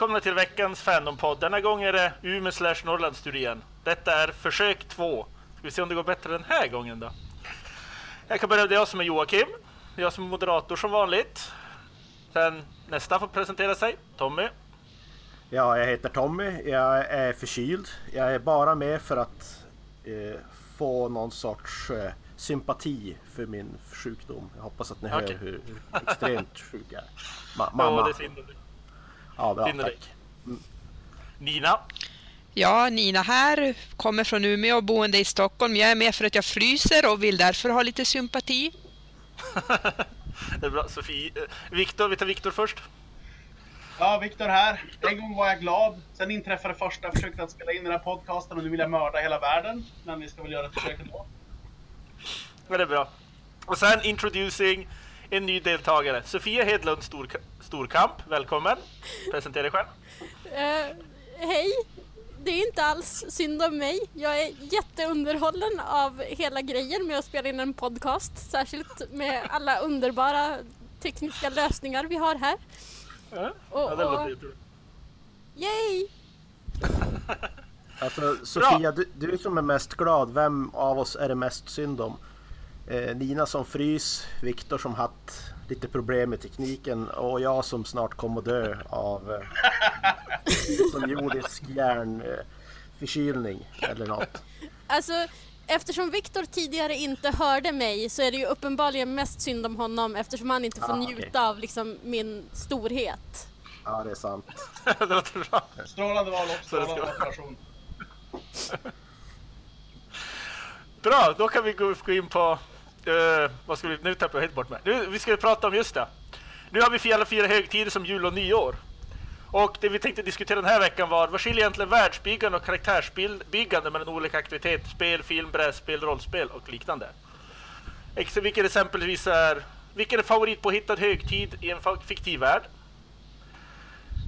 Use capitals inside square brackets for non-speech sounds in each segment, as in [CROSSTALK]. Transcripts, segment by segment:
välkomna till veckans Fandom-podd. Denna gång är det Umeå slash Norrlandstur igen. Detta är försök två. Ska vi se om det går bättre den här gången då. Jag kan börja med jag som är Joakim. Jag som är moderator som vanligt. Sen nästa får presentera sig, Tommy. Ja, jag heter Tommy. Jag är förkyld. Jag är bara med för att eh, få någon sorts eh, sympati för min sjukdom. Jag hoppas att ni Okej. hör hur, extremt [LAUGHS] sjuk jag är. Ma- Ja, mamma. det finner du. Ja, bra, dig. tack. Nina. Ja, Nina här, kommer från Umeå och boende i Stockholm. Jag är med för att jag fryser och vill därför ha lite sympati. [LAUGHS] Det är bra. Sofie. eh, Viktor, vi tar Viktor först. Ja, Viktor här. En gång var jag glad. Sen inträffade första försöket att spela in den här podcasten och nu vill jag mörda hela världen. Men vi ska väl göra ett försök ändå. Ja, det är bra. Och sen introducing en ny deltagare. Sofia Hedlund Stork Storkamp. Välkommen. Presentera dig själv. Eh, hej! Det är inte alls synd om mig. Jag är jätteunderhållen av hela grejen med att spela in en podcast. Särskilt med alla underbara tekniska lösningar vi har här. Ja, Och, ja, det låter jättebra. yay! Alltså, Sofia, du, du som är mest glad, vem av oss är det mest synd om? Eh, Nina som frys, Viktor som haft lite problem med tekniken och jag som snart kommer att dö av eh, [LAUGHS] som jordisk hjärnförkylning eller något. Alltså, eftersom Viktor tidigare inte hörde mig så är det ju uppenbarligen mest synd om honom eftersom han inte får Ah, njuta okej. av liksom, min storhet. Ja, det är sant. [LAUGHS] det låter bra. Strålande val och Så det strålande ska- motivation. Bra, då kan vi gå, gå in på... Uh, vad ska vi... Nu tappar jag helt bort mig. Nu, vi ska prata om just det. Nu har vi för alla fyra högtider som jul och nyår. Och det vi tänkte diskutera den här veckan var vad skiljer egentligen världsbyggande och karaktärsbyggande mellan olika aktiviteter? Spel, film, brädspel, rollspel och liknande. Ex- Vilken exempelvis är... Vilken är favorit på hittad högtid i en fiktiv värld?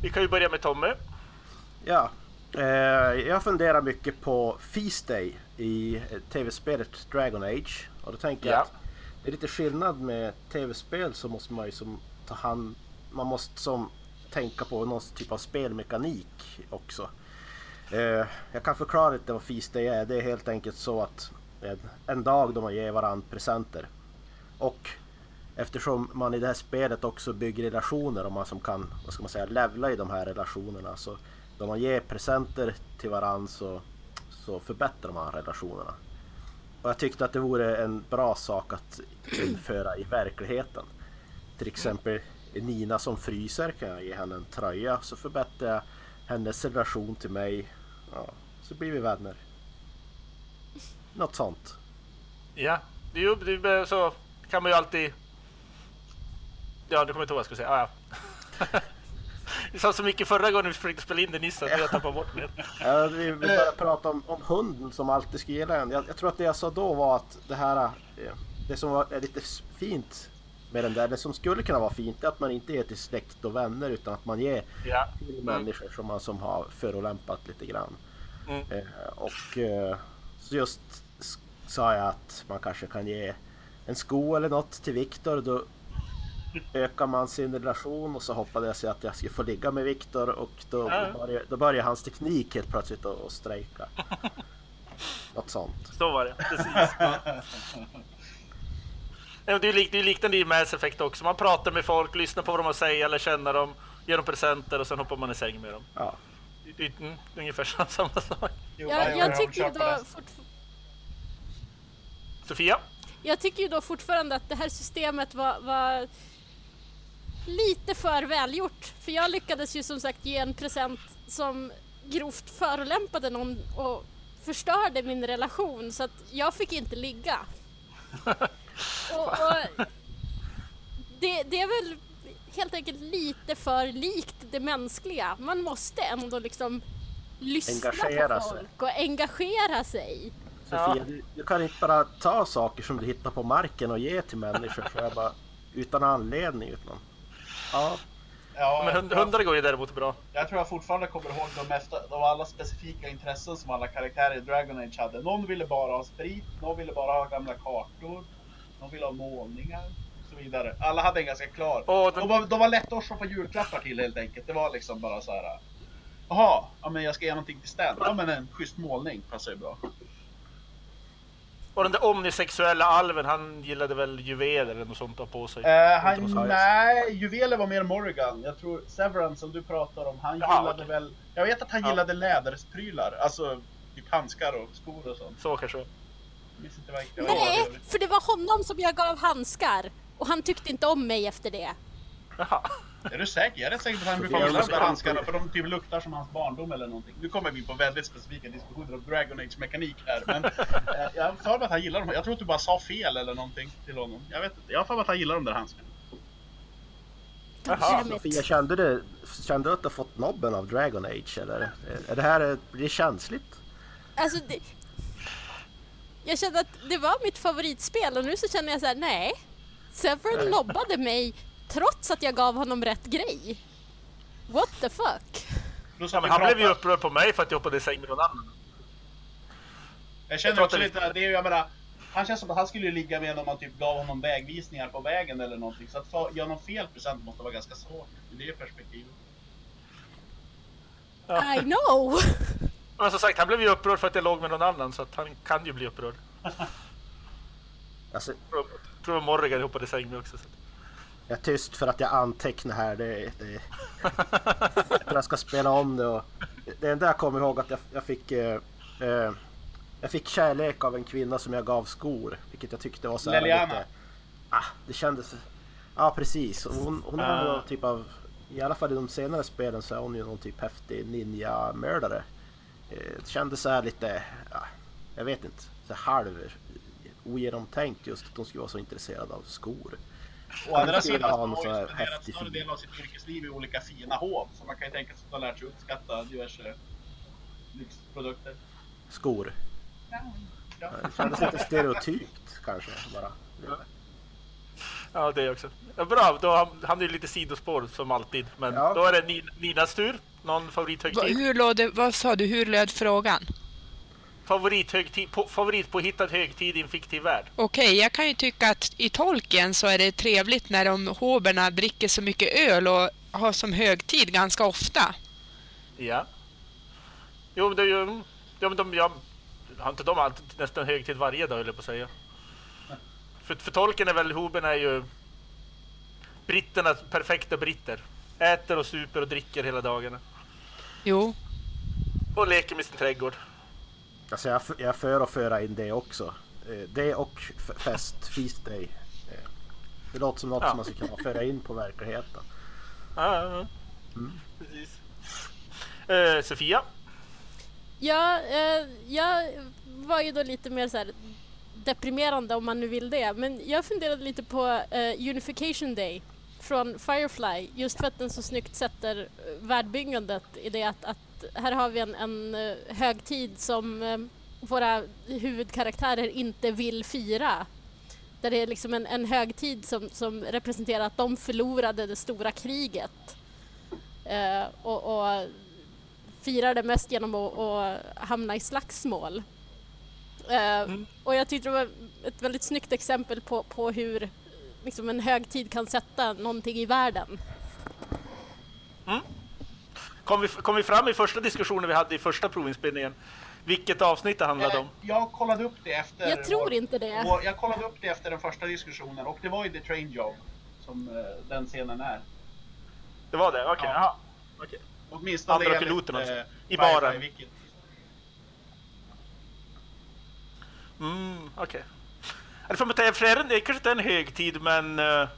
Vi kan ju börja med Tommy. Ja, eh, jag funderar mycket på Feast Day i eh, tv-spelet Dragon Age. Och då tänker jag Ja. att det är lite skillnad med tv-spel så måste man ju som ta hand, man måste som tänka på någon typ av spelmekanik också. Eh, jag kan förklara lite vad Feast Day är. Det är helt enkelt så att en, en dag då man ger varandra presenter. Och eftersom man i det här spelet också bygger relationer och man som kan, vad ska man säga, levla i de här relationerna. Så då man ger presenter till varandra så, så förbättrar man relationerna. Och jag tyckte att det vore en bra sak att införa i verkligheten. Till exempel Nina som fryser kan jag ge henne en tröja så förbättrar jag hennes relation till mig. Ja, så blir vi vänner. Något sånt. Ja, det är ju det är så kan man ju alltid... Ja, du kommer inte ihåg vad jag skulle säga. Ah, ja. [LAUGHS] Vi sa så mycket förra gången vi försökte spela in det nyss att jag tappade bort det. Ja, vi, vi började prata om, om hunden som alltid ska gilla en. Jag, jag tror att det jag sa då var att det här, eh, det som var, är lite fint med den där, det som skulle kunna vara fint är att man inte ger till släkt och vänner utan att man ger Ja. till människor som man som har förolämpat lite grann. Mm. Eh, och eh, så just sa jag att man kanske kan ge en sko eller något till Viktor. Ökar man sin relation och så hoppades jag att jag skulle få ligga med Viktor och då, Ja. började, då började hans teknik helt plötsligt att strejka. [LAUGHS] Något sånt. Så var det, precis. [LAUGHS] Ja, det är ju lik, det är liknande i Mass Effect också. Man pratar med folk, lyssnar på vad de har att säga, eller känner dem, ger dem presenter och sen hoppar man i säng med dem. Ja. Det, det, mm, ungefär [LAUGHS] samma sak. Jo, Jag, jag jag, har tycker kört då på det. fortf- Sofia? jag tycker ju då fortfarande att det här systemet var, var lite för välgjort. För jag lyckades ju som sagt ge en present som grovt förolämpade någon och förstörde min relation så att jag fick inte ligga. [LAUGHS] Och, och det, det är väl helt enkelt lite för likt det mänskliga. Man måste ändå liksom lyssna Engagera på sig. folk och engagera sig. Sofia, Ja. du, du kan inte bara ta saker som du hittar på marken och ge till människor bara, utan anledning. Utan, ja, Ja, Men hund, hundar går ju däremot bra. Jag tror jag fortfarande kommer ihåg de mesta, av alla specifika intressen som alla karaktärer i Dragon Age hade. Någon ville bara ha sprit, någon ville bara ha gamla kartor, någon ville ha målningar. så vidare. Alla hade en ganska klar. Och den- De, var, de var lätta att shoppa julklappar till helt enkelt. Det var liksom bara så här. Jaha, ja, men jag ska ge någonting till Stan. Ja men en schysst målning passar ju bra. Och den där omnisexuella alven, han gillade väl juveler eller något sånt att på sig. Eh, han, nej, Juveler var mer Morrigan. Jag tror Severance som du pratar om, han Jaha, gillade okej. väl... Jag vet att han Ja. gillade läderprylar. Alltså typ handskar och skor och sånt. Så kanske. Det. Nej, för det var honom som jag gav handskar. Och han tyckte inte om mig efter det. Jaha. Är du säker? Jag är rätt säker på att han brukar är gilla de där handskarna för de typ luktar som hans barndom eller någonting. Nu kommer vi in på väldigt specifika diskussioner om Dragon Age mekanik här men [LAUGHS] eh, jag har för mig att han gillar dem. Jag tror att du bara sa fel eller någonting till honom. Jag vet inte. Jag har för mig att han gillar de där handskarna. Jaha. Sofia, kände du, kände du att du fått nobben av Dragon Age eller? Är det här, blir det känsligt? Alltså, det... Jag kände att det var mitt favoritspel och nu så känner jag så här: nej. Severn lobbade mig trots att jag gav honom rätt grej. What the fuck? Ja, han blev ju upprörd på mig för att jag hoppade i säng med någon annan. Jag känner Jag också lite, det är ju, jag menar, han känns som att han skulle ligga med om man typ gav honom vägvisningar på vägen eller någonting. Så att få, ge honom fel present måste vara ganska svårt i det perspektivet. I know! Men som sagt, han blev ju upprörd för att jag låg med någon annan så att han kan ju bli upprörd. [LAUGHS] Alltså, Tror tror Morrigan hoppade i säng med också. Så. Jag är tyst för att jag antecknar här. Det, det, [LAUGHS] för jag ska spela om det och det enda jag kommer ihåg att jag, jag fick eh, eh, jag fick kärlek av en kvinna som jag gav skor, vilket jag tyckte var så här Leliana. lite... Ah, det kändes... Ja, precis. Och Hon, hon är Ah. någon typ av... I alla fall i de senare spelen så är hon ju någon typ häftig ninja-mördare. Eh, Det kändes så här lite... Ja, jag vet inte. Så halv ogenomtänkt just att hon skulle vara så intresserad av skor. Å andra sidan så ha har han häftig större del av sitt yrkesliv i olika fina hov. Så man kan ju tänka sig att han har lärt sig uppskatta diverse lyxprodukter. Skor. Ja. Det kändes lite stereotypt kanske bara. Ja, det också. Ja, bra, då är ju lite sidospår som alltid. Men Ja. då är det Ni- Ninas tur. Någon favorithögtid? hur låg det, vad sa du, hur löd frågan? Favorithögtid, på, favoritpåhittad högtid i en fiktiv värld? Okej, jag kan ju tycka att i Tolkien så är det trevligt när de hoberna dricker så mycket öl och har som högtid ganska ofta. Ja. Jo, men det är ju... Ja, men de, jag, har inte de alltid nästan högtid varje dag, höll jag på att säga. För, för tolken är väl, hoben är ju britternas perfekta britter. Äter och super och dricker hela dagarna. Jo, Och leker med sin trädgård. Alltså jag, jag är för att föra in det också. Eh, Det och fest, feast day. Eh, Det låter som något Ja. som man ska kunna föra in på verkligheten. Ja, ja. Precis. Eh, Sofia? Ja, eh, jag var ju då lite mer så här deprimerande om man nu vill det. Men jag funderade lite på eh, Unification Day från Firefly. Just för att den så snyggt sätter eh, världbyggandet i det att, att här har vi en, en eh, högtid som eh, våra huvudkaraktärer inte vill fira. Där det är liksom en, en högtid som, som representerar att de förlorade det stora kriget. Eh, och, och firar det mest genom att, att hamna i slagsmål. Eh, Och jag tyckte det var ett väldigt snyggt exempel på, på hur liksom en högtid kan sätta någonting i världen. Kom vi, kom vi fram i första diskussionen vi hade i första provinspelningen? Vilket avsnitt det handlade om? Eh, Jag kollade upp det efter... Jag tror vår- inte det. vår- Jag kollade upp det efter den första diskussionen och det var ju The Train Job som eh, den scenen är. Det var det? Okej. Ja. jaha. Okej. Åtminstone Andra enligt, piloten alltså. eh, I baren. Mm, okej. Okay. För mig, det är för det är kanske inte är en högtid, men uh,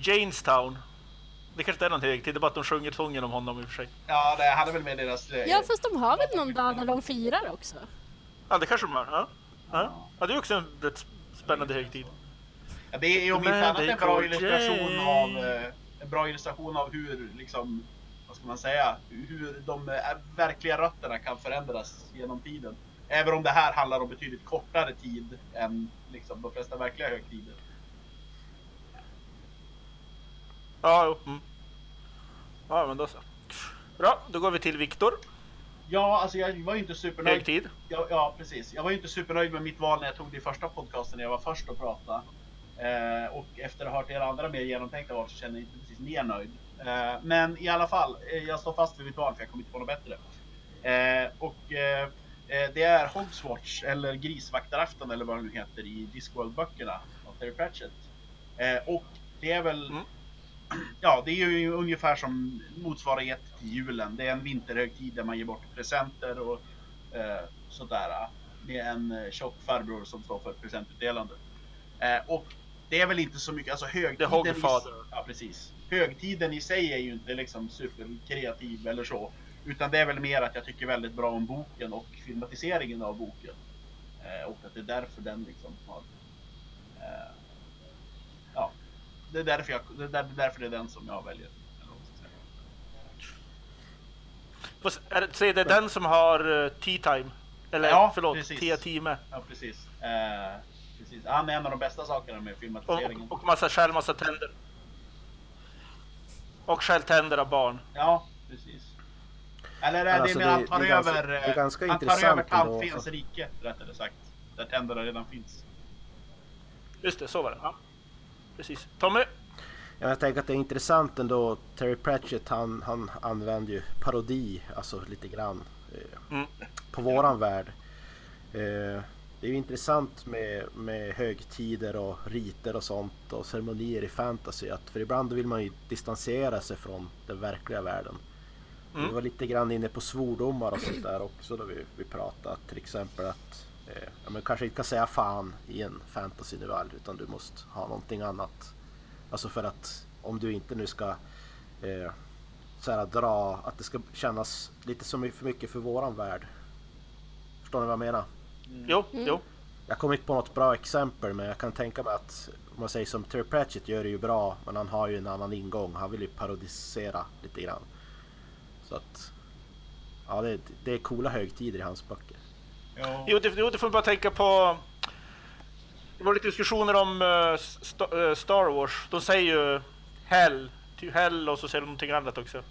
Janestown. Det kanske inte är någon högtid, det är bara att de sjunger sången om honom i och för sig. Ja, det hade väl med deras... eh, Ja, fast de har väl någon dag när de firar också? Ja, det kanske de har. Ja. Ja. ja, det är också en rätt spännande högtid. Ja, det är ju om inte annat en bra illustration av eh, en bra illustration av hur liksom vad ska man säga, hur de verkliga rötterna kan förändras genom tiden. Även om det här handlar om betydligt kortare tid än liksom de flesta verkliga högtider. Ja, jo. Mm. Ja, men då så. Bra, då går vi till Viktor. Ja, alltså jag var ju inte supernöjd. Högtid. Ja, ja, precis. Jag var ju inte supernöjd med mitt val när jag tog det i första podcasten när jag var först att prata. Eh, och efter att ha hört era andra mer genomtänkta val så känner jag inte precis mer nöjd. Eh, men i alla fall, eh, jag står fast vid mitt val för jag kommer inte på något bättre. Eh, och eh, det är Hogswatch eller Grisvaktarafton eller vad det nu heter i Discworld-böckerna av Terry Pratchett. Eh, och det är väl Mm. [CLEARS THROAT] Ja, det är ju ungefär som motsvarighet till julen. Det är en vinterhögtid där man ger bort presenter och eh, sådär. Med en eh, tjock farbror som står för presentutdelande. Eh, och det är väl inte så mycket, alltså högtiden... I-. Ja, precis. Högtiden i sig är ju inte liksom superkreativ eller så. Utan det är väl mer att jag tycker väldigt bra om boken och filmatiseringen av boken. Eh, och att det är därför den liksom har... Eh, ja, det är, därför jag, det, är där, det är därför det är den som jag väljer. Ska säga. Vad- Är det, det den som har uh, tea time? Eller Ja, förlåt, precis. tea time. Ja, precis. Eh, precis. Han är en av de bästa sakerna med filmatiseringen. och, och massa stjäl massa tänder. Och stjäl tänder av barn. Ja, precis. Eller är det alltså, det- han tar över, är eh, ganska han tar intressant över ändå, Tantfens alltså. rike, rättare sagt. Där tänderna redan finns. Just det, så var det. Ja. Precis. Tommy? Ja, jag tänker att det är intressant ändå. Terry Pratchett han, han använder ju parodi, alltså lite grann, eh, Mm. på våran värld. Eh, det är ju intressant med, med högtider och riter och sånt och ceremonier i fantasy. Att, för ibland vill man ju distansera sig från den verkliga världen. Mm. Vi var lite grann inne på svordomar och sånt där också då vi, vi pratade. Till exempel att eh, ja, men kanske inte kan säga fan i en fantasy-novell utan du måste ha någonting annat. Alltså för att om du inte nu ska eh, så här, dra, att det ska kännas lite som för mycket för våran värld. Förstår ni vad jag menar? Jo, Mm. jo. Jag kommer inte på något bra exempel men jag kan tänka mig att om man säger som Terry Pratchett gör det ju bra men han har ju en annan ingång. Han vill ju parodisera lite grann. Så att ja, det, det är coola högtider i hans böcker. Jo. Jo, det, jo, det får man bara tänka på. Det var lite diskussioner om eh, eh, Star Wars. De säger ju Hell, ty Hell och så säger de någonting annat också.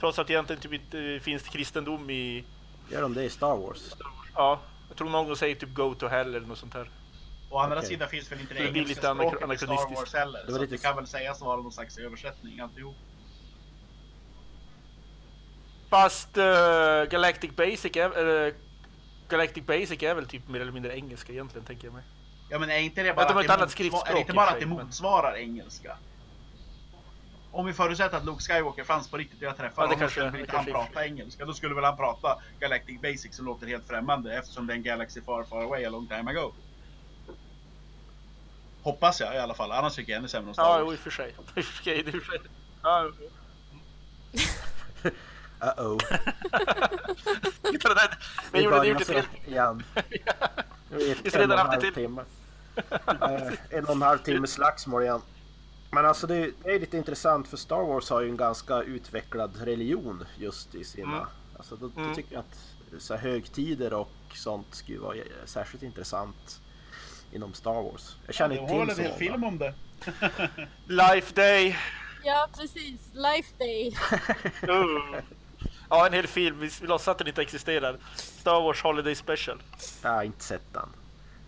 Trots att det egentligen typ inte finns kristendom i Gör de det i Star Wars? Star Wars. Ja, jag tror någon gång säger typ Go to Hell eller något sånt här. Å andra Okej. sidan finns väl inte det Det engelska lite språket i Star. Wars heller. Det så lite- det kan väl sägas vara någon slags översättning alltihop. Fast eh, Galactic Basic är, eller, Galactic Basic är väl typ mer eller mindre engelska egentligen tänker jag mig. Ja men är inte det bara har att det, annat motsva- skriftspråk är det inte bara att det sig, men- motsvarar engelska? Om vi förutsätter att Luke Skywalker fanns på riktigt och jag träffade Ja, det honom kanske- skulle det inte han prata engelska. Då skulle väl han prata Galactic Basic som låter helt främmande eftersom det är en Galaxy far far away a long time ago. Hoppas jag i alla fall, annars tycker jag ännu sämre om Star Ja, Wars. jo, i och för sig. [LAUGHS] I och för sig, i och för sig. Ja, jo. [LAUGHS] [LAUGHS] Uh-oh. [LAUGHS] Titta det där. Vi gjorde det börjar gjort ett så helt... igen. [LAUGHS] Vi och redan haft det till. timme. [LAUGHS] Eh, en och en halv timme slagsmål igen. Men alltså det, är- det är lite intressant för Star Wars har ju en ganska utvecklad religion just i sina... Mm. Alltså då, då Mm. tycker jag att så här, högtider och sånt skulle vara särskilt intressant inom Star Wars. Jag Ja, känner det inte till en så många. film om det. Life Day. Ja, precis. Life Day. Ja, en hel film. Vi låtsas att den inte existerar. Star Wars Holiday Special. Jag har inte sett den.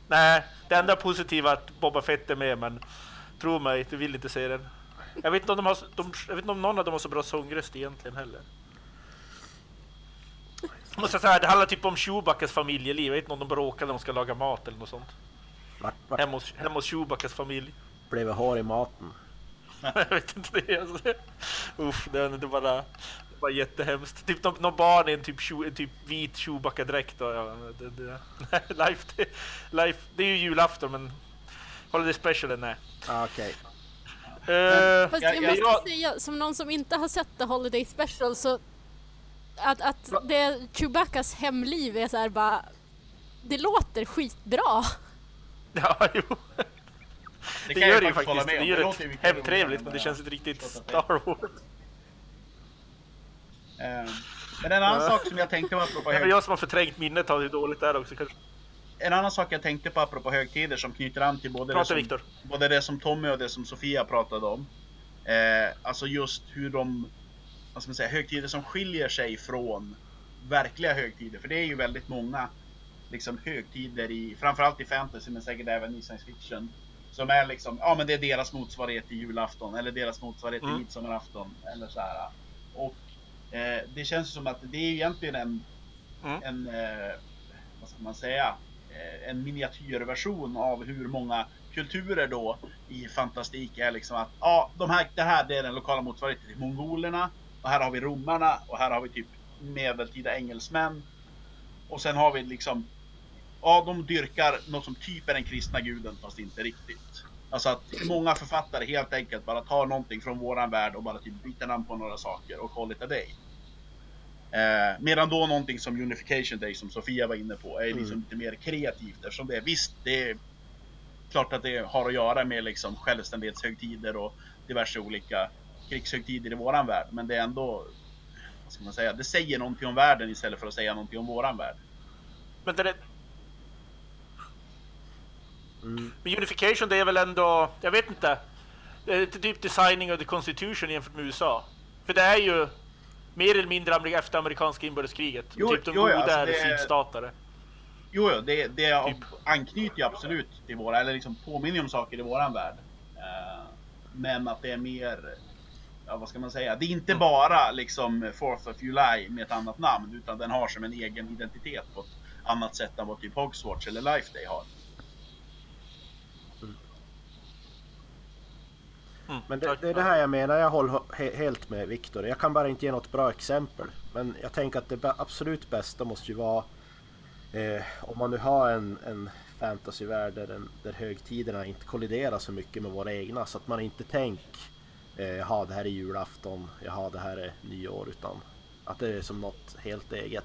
Nej, det enda positiva är att Boba Fett är med, men tro mig, du vill inte se den. Jag vet inte om, de har, de, jag vet inte om någon av dem har så bra sångröst egentligen heller. Jag måste säga, det handlar typ om Chewbaccas familjeliv. Jag vet inte om de bråkar när de ska laga mat eller något sånt. Vart, vart Hemma hos, hemma hos Chewbaccas familj. blev det hår i maten? [LAUGHS] jag vet inte det. Alltså. Uff, det är bara, bara jättehemskt. Typ någon, någon barn i en typ, typ vit Chewbacca-dräkt. Ja, det, det, [LAUGHS] life, det, life, det är ju julafton men Holiday Special är nej. Ah, Okej. Eh, Fast jag- jag, måste jag- säga, som någon som inte har sett The Holiday Special så att, att det Chewbaccas hemliv är så här bara det låter skitbra. [LAUGHS] ja, jo. Det, kan jag gör det ju faktiskt Det gör Det det låter ju mycket hemtrevligt men det än känns inte riktigt det. Star Wars. Eh, Men en annan sak som jag tänkte på apropå Det är väl hög... jag som har förträngt minnet av hur dåligt det är också kanske. En annan sak jag tänkte på apropå högtider som knyter an till både, det Prata som, Viktor. både det som Tommy och det som Sofia pratade om. Eh, alltså just hur de, vad ska man säga, högtider som skiljer sig från verkliga högtider. För det är ju väldigt många liksom högtider i, framförallt i fantasy men säkert även i science fiction. Som är liksom, ja men det är deras motsvarighet till julafton eller deras motsvarighet till Mm. midsommarafton eller så här. Och eh, det känns som att det är egentligen en, Mm. en eh, vad ska man säga, eh, en miniatyrversion av hur många kulturer då i fantastik är liksom att ja, de här, det här det är den lokala motsvarigheten till mongolerna och här har vi romarna och här har vi typ medeltida engelsmän. Och sen har vi liksom, ja de dyrkar något som typ är den kristna guden fast inte riktigt. Alltså att många författare helt enkelt bara tar någonting från våran värld och bara typ byter namn på några saker och call it a day. Eh, medan då någonting som Unification Day som Sofia var inne på är liksom Mm. lite mer kreativt eftersom det är visst, det är klart att det har att göra med liksom självständighetshögtider och diverse olika krigshögtider i våran värld. Men det är ändå, vad ska man säga, det säger någonting om världen istället för att säga någonting om våran värld. Men det är, Mm. Men Unification det är väl ändå, jag vet inte. Det är typ designing of the Constitution jämfört med USA. För det är ju mer eller mindre efter amerikanska inbördeskriget. Jo, typ de jo, goda alltså är det- sydstatare. Jo, jo det, det Typ. anknyter ju absolut till våra, eller liksom påminner om saker i våran värld. Eh, men att det är mer, ja vad ska man säga, det är inte bara liksom 4th of July med ett annat namn, utan den har som en egen identitet på ett annat sätt än vad typ Hogswatch eller Life Day har. Mm, Men det, tack. det är det här jag menar, jag håller he, helt med Viktor. Jag kan bara inte ge något bra exempel. Men jag tänker att det absolut bästa måste ju vara eh, om man nu har en, en fantasyvärld där, den- där högtiderna inte kolliderar så mycket med våra egna. Så att man inte tänker eh, jaha det här är julafton, jaha det här är nyår. Utan att det är som något helt eget.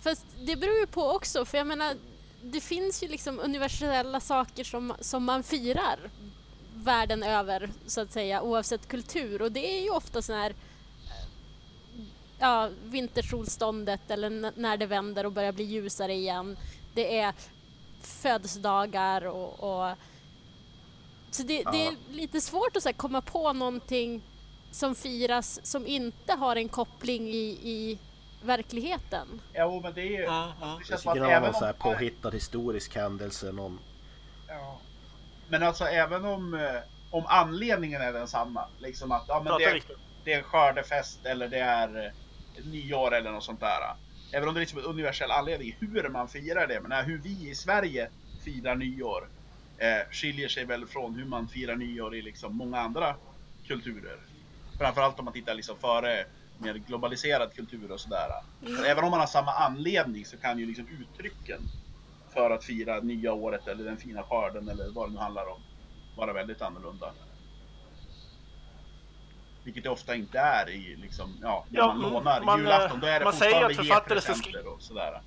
Fast det beror ju på också, för jag menar, det finns ju liksom universella saker som, som man firar världen över, så att säga, oavsett kultur. Och det är ju ofta sån här eh, ja, vintersolståndet eller när det vänder och börjar bli ljusare igen. Det är födelsedagar och, och så det, det är lite svårt att så här, komma på någonting som firas som inte har en koppling i, i verkligheten. Jo, men det är ju... Mm, mm. Det Det känns som skulle att även någon så här om... påhittad historisk händelse. Någon, Ja. Men alltså även om, eh, om anledningen är densamma. Liksom att ja, men det, Viktor. det är en skördefest eller det är eh, nyår eller något sånt där. Även om det är liksom en universell anledning hur man firar det. Men hur vi i Sverige firar nyår eh, skiljer sig väl från hur man firar nyår i liksom många andra kulturer. Framförallt om man tittar liksom före mer globaliserad kultur och sådär. Men Även om man har samma anledning så kan ju liksom uttrycken för att fira nya året eller den fina skörden eller vad det nu handlar om vara väldigt annorlunda. Vilket det ofta inte är i liksom, ja, när Ja, man mm, lånar man, julafton. Då är det man säger att författare ska G-presenter och sådär.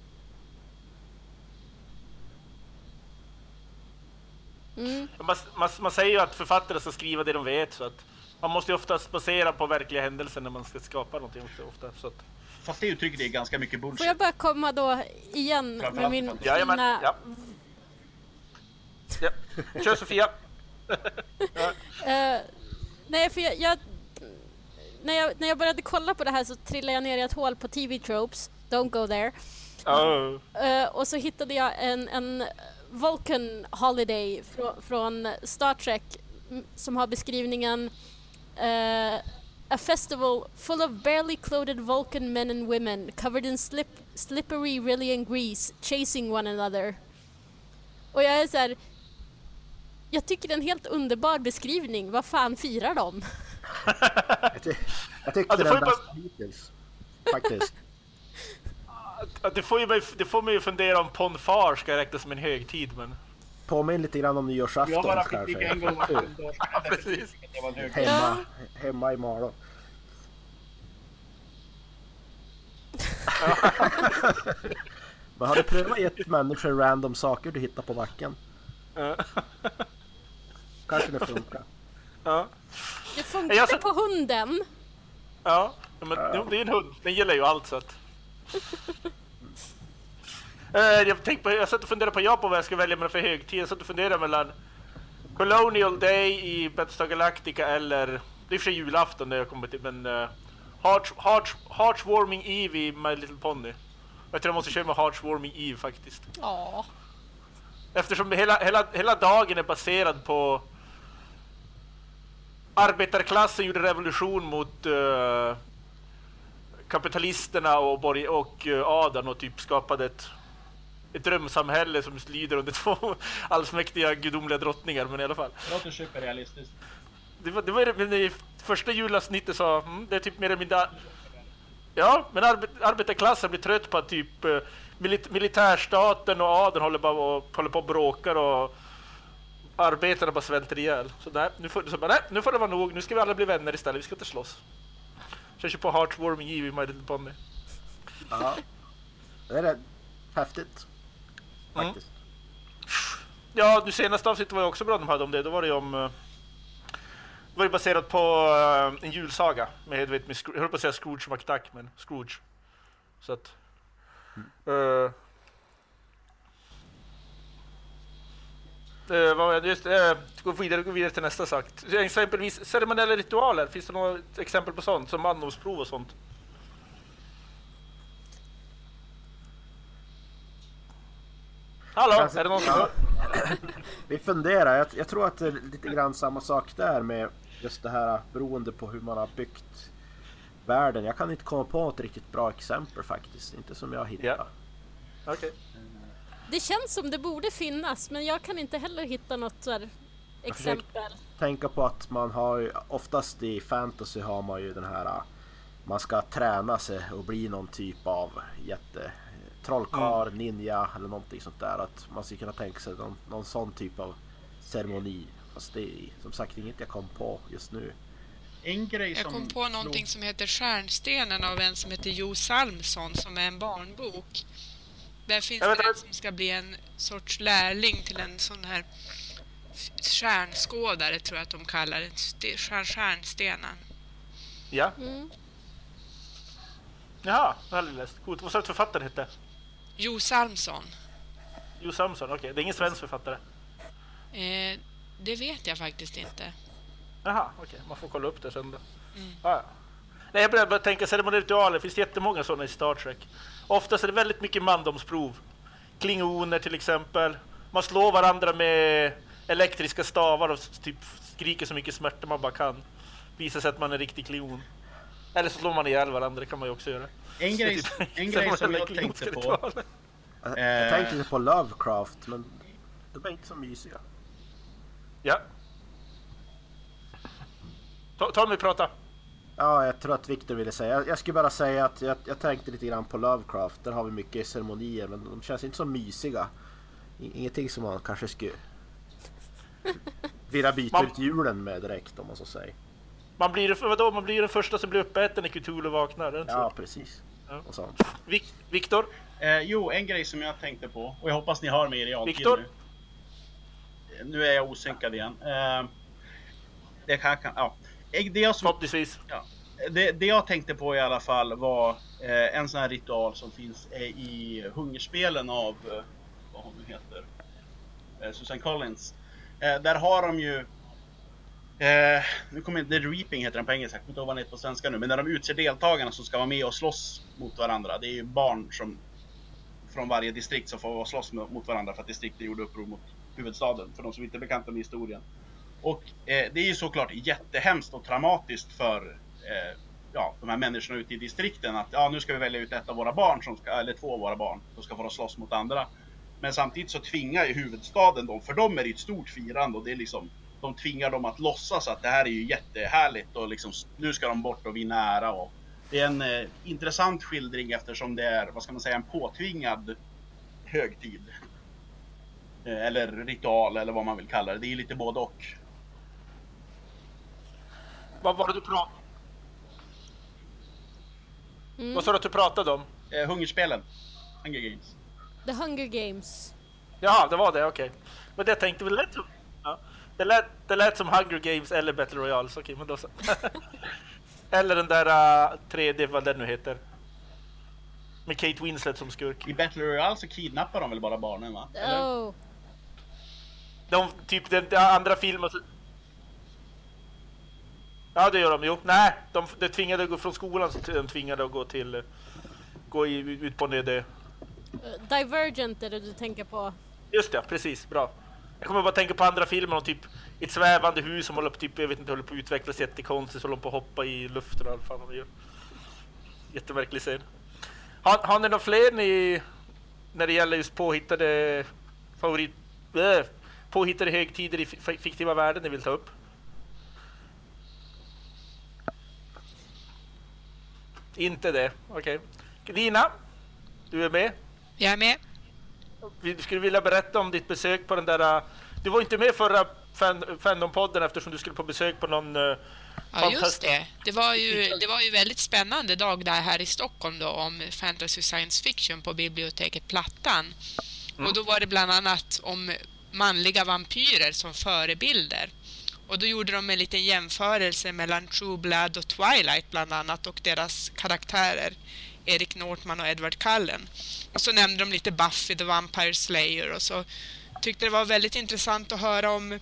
Mm. Man, man, man säger ju att författare ska skriva det de vet så att man måste ju oftast basera på verkliga händelser när man ska skapa någonting också ofta. Så att, Fast det uttrycket är ganska mycket Får bullshit. jag bara komma då igen med min för- Jajamän, fina... ja. ja. Kör Sofia! [LAUGHS] Eh, nej, för jag, jag, när jag... När jag började kolla på det här så trillade jag ner i ett hål på TV Tropes. Don't go there. Oh. Eh, och så hittade jag en, en Vulcan Holiday från, från Star Trek som har beskrivningen eh, A festival full of barely clothed Vulcan men and women covered in slip, slippery Rillian grease chasing one another. Och jag är så här. Jag tycker det är en helt underbar beskrivning. Vad fan firar de? [LAUGHS] jag, ty jag tyckte Ja, det den får ju bäst hittills. Faktiskt. Det får, ju mig, det får mig ju fundera om Ponfar ska räknas som en högtid men... Påminn lite grann om nyårsafton Jag bara fick kanske. en gång [LAUGHS] Ja, precis. Hemma, hemma i Malå. [LAUGHS] Men har du prövat gett människor random saker du hittar på backen? Ja. Kanske det funkar. Ja. Det funkar Jag så- på hunden. Ja, men jo, det är en hund. Den gillar ju allt så att... [LAUGHS] Eh, jag, tänkte på, jag satt och funderade på Japan vad jag ska välja mellan för högtid. Jag satt och funderade mellan Colonial Day i Battlestar Galactica eller... Det är för sig julafton när jag kommer till men... Uh, Hearts, Hearts, Heartswarming Eve i My Little Pony. Jag tror jag måste köra med Heartswarming Eve faktiskt. Ja. Eftersom hela, hela, hela dagen är baserad på arbetarklassen gjorde revolution mot eh, kapitalisterna och, borg och uh, adeln och typ skapade ett, ett drömsamhälle som lyder under [LAUGHS] två allsmäktiga gudomliga drottningar, men i alla fall. Det låter superrealistiskt. Det var, det var det- i första julavsnittet sa mm, det är typ mer eller mindre... Ja, men arbet, arbetarklassen blir trött på att typ eh, milit, militärstaten och adeln håller, bara och, håller på och bråkar och arbetarna bara svälter ihjäl. Så, nej, nu får, så bara, nej, nu får det vara nog. Nu ska vi alla bli vänner istället. Vi ska inte slåss. Jag kör på Heartwarming Eve i My Little Pony. Ja. Det är rätt häftigt. Mm. Faktiskt. Ja, det senaste avsnittet var ju också bra de hade om det. Då var det ju om... Det var ju baserat på eh, en julsaga med, du vet, med jag höll på att säga Scrooge McDuck, men Scrooge. Så att... Uh, Uh, vad var just uh, gå vidare, gå vidare till nästa sak. Exempelvis ceremoniella ritualer, finns det något exempel på sånt? Som mandomsprov och sånt? Hallå, Alltså, är det någon som... ja. Vi funderar, jag, jag tror att det är lite grann samma sak där med just det här beroende på hur man har byggt världen. Jag kan inte komma på ett riktigt bra exempel faktiskt. Inte som jag hittar. Ja. Okej. Det känns som det borde finnas men jag kan inte heller hitta något så här exempel. Tänka på att man har ju, oftast i fantasy har man ju den här man ska träna sig och bli någon typ av jätte trollkarl, ninja eller någonting sånt där. Att man skulle kunna tänka sig någon, någon sån typ av ceremoni. Fast det är som sagt inget jag kom på just nu. En grej Jag som... kom på någonting som heter Stjärnstenen av en som heter Jo Salmsson som är en barnbok. Där finns Jag det en som ska bli en sorts lärling till en sån här stjärnskådare tror jag att de kallar det. St- stjärn- Stjärnstenen. Ja. Mm. Jaha, det har jag aldrig läst. Coolt. Vad sa du att författaren hette? Jo Salmsson. Jo Samson, okej. Det är ingen svensk författare. Eh, det vet jag faktiskt inte. Jaha, okej. Man får kolla upp det sen då. Mm. Ah, ja. Nej, jag började bara tänka ceremoniritualer. Det finns jättemånga sådana i Star Trek. Oftast är det väldigt mycket mandomsprov. Klingoner till exempel. Man slår varandra med elektriska stavar och typ skriker så mycket smärta man bara kan. Visar sig att man är riktig klingon. Eller så slår man ihjäl varandra, det kan man ju också göra. En grej, typ en grej som jag tänkte på. Jag, jag tänkte på Lovecraft men de är inte så mysiga. Ja. Mig prata. Ja, jag tror att Victor ville säga. Jag, jag skulle bara säga att jag, jag tänkte lite grann på Lovecraft. Där har vi mycket ceremonier men de känns inte så mysiga. I- Ingenting som man kanske skulle [LAUGHS] vilja byta Man- ut julen med direkt om man så säger. Man blir, vadå, man blir den första som blir uppäten när Cthulhu vaknar. Ja, så? precis. Ja. Och sånt. Vik- Viktor? Eh, jo, en grej som jag tänkte på, och jag hoppas ni har mig i realtid Viktor? Nu. Är jag osynkad igen. Eh, det kan, kan, ja. Det, jag som, Förhoppningsvis. ja. det, det jag tänkte på i alla fall var eh, en sån här ritual som finns eh, i Hungerspelen av, eh, vad hon nu heter, eh, Susan Collins. Där har de ju Eh, nu kommer The Reaping heter den på engelska, jag kommer inte ihåg vad den heter på svenska nu. Men när de utser deltagarna som ska vara med och slåss mot varandra. Det är ju barn som från varje distrikt som får slåss mot mot varandra för att distriktet gjorde uppror mot huvudstaden. För de som inte är bekanta med historien. Och eh, det är ju såklart jättehemskt och traumatiskt för eh, ja, de här människorna ute i distrikten att ja, nu ska vi välja ut ett av våra barn, som ska, eller två av våra barn, som ska få slåss mot andra. Men samtidigt så tvingar ju huvudstaden dem, för dem är det ett stort firande och det är liksom de tvingar dem att låtsas att det här är ju jättehärligt och liksom nu ska de bort och vinna ära och det är en eh, intressant skildring eftersom det är, vad ska man säga, en påtvingad högtid. Eh, eller ritual eller vad man vill kalla det. Det är lite både och. Vad var det du pratade Mm. Vad sa du att du pratade om? Eh, hungerspelen. Hunger Games. The Hunger Games. Jaha, det var det, okej. Men det tänkte väl lätt som... Ja. Det, lät, det lät som Hunger Games eller Battle Royale, så okej, men då så. [LAUGHS] eller den där uh, 3D, vad den nu heter. Med Kate Winslet som skurk. I Battle Royale så kidnappar de väl bara barnen va? Eller? De, typ den, den andra filmen... Ja, det gör de. Jo, nej, de, de tvingade att gå från skolan så de tvingade att gå till... Gå i, ut på. Eh, Divergent är det du tänker på. Just det, precis. Bra. Jag kommer bara tänka på andra filmer om typ ett svävande hus som håller på, typ, jag vet inte, håller på att utvecklas jättekonstigt, så håller på att hoppa i luften och allt fan de gör. Jättemärklig scen. Har, har ni några fler ni, när det gäller just påhittade favorit... Äh, påhittade högtider i fi- fiktiva världen ni vill ta upp? Inte det, okej. Dina, du är med? Jag är med. Vi skulle vilja berätta om ditt besök på den där... äh, Du var inte med förra fan, Fandom-podden eftersom du skulle på besök på någon... äh, Ja, just det. Det var ju, det var ju väldigt spännande dag där här i Stockholm då om fantasy science fiction på biblioteket Plattan. Och då var det bland annat om manliga vampyrer som förebilder. Och då gjorde de en liten jämförelse mellan True Blood och Twilight bland annat och deras karaktärer Erik Nortman och Edward Cullen. Och så nämnde de lite Buffy the Vampire Slayer och så tyckte det var väldigt intressant att höra om